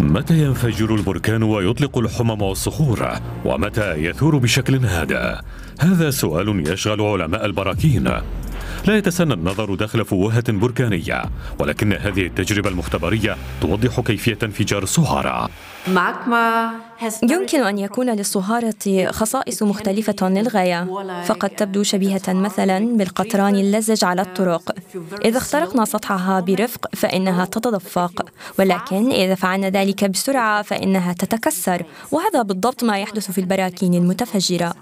متى ينفجر البركان ويطلق الحمم والصخور؟ ومتى يثور بشكل هادئ؟ هذا سؤال يشغل علماء البراكين. لا يتسنى النظر داخل فوهة بركانية ولكن هذه التجربة المختبرية توضح كيفية انفجار الصهارة. يمكن أن يكون للصهارة خصائص مختلفة للغاية فقد تبدو شبيهة مثلا بالقطران اللزج على الطرق. إذا اخترقنا سطحها برفق فإنها تتدفق ولكن إذا فعلنا ذلك بسرعة فإنها تتكسر وهذا بالضبط ما يحدث في البراكين المتفجرة.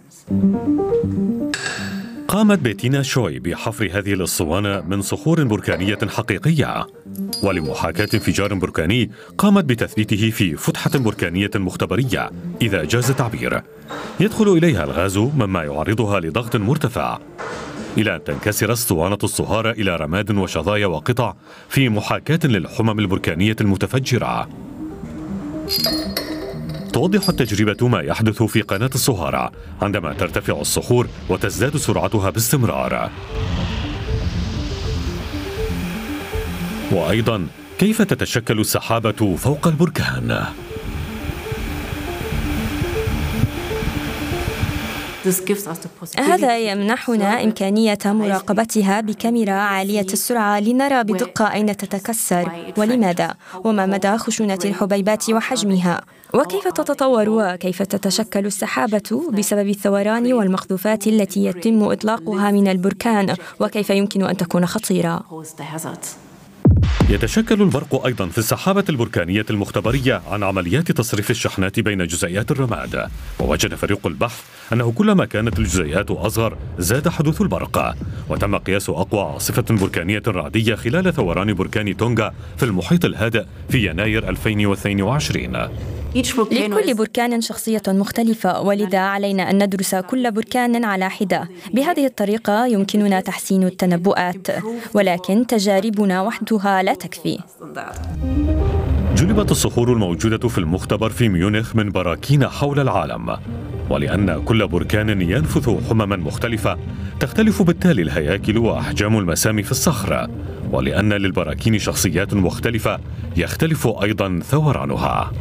قامت بيتينا شوي بحفر هذه الأسطوانة من صخور بركانية حقيقية. ولمحاكاة انفجار بركاني قامت بتثبيته في فتحة بركانية مختبرية إذا جاز التعبير. يدخل إليها الغاز مما يعرضها لضغط مرتفع. إلى أن تنكسر أسطوانة الصهارة إلى رماد وشظايا وقطع في محاكاة للحمم البركانية المتفجرة. توضح التجربة ما يحدث في قناة الصهارة عندما ترتفع الصخور وتزداد سرعتها باستمرار. وأيضا كيف تتشكل السحابة فوق البركان؟ هذا يمنحنا إمكانية مراقبتها بكاميرا عالية السرعة لنرى بدقة أين تتكسر ولماذا وما مدى خشونة الحبيبات وحجمها؟ وكيف تتطور؟ وكيف تتشكل السحابة بسبب الثوران والمخذوفات التي يتم إطلاقها من البركان؟ وكيف يمكن أن تكون خطيرة؟ يتشكل البرق أيضا في السحابة البركانية المختبرية عن عمليات تصريف الشحنات بين جزيئات الرماد. ووجد فريق البحث أنه كلما كانت الجزيئات أصغر زاد حدوث البرق. وتم قياس أقوى عاصفة بركانية رعدية خلال ثوران بركان تونغا في المحيط الهادئ في يناير 2022 لكل بركان شخصية مختلفة ولذا علينا أن ندرس كل بركان على حدة. بهذه الطريقة يمكننا تحسين التنبؤات ولكن تجاربنا وحدها لا تكفي. جلبت الصخور الموجودة في المختبر في ميونخ من براكين حول العالم. ولأن كل بركان ينفث حمما مختلفة تختلف بالتالي الهياكل وأحجام المسام في الصخرة ولأن للبراكين شخصيات مختلفة يختلف أيضا ثورانها.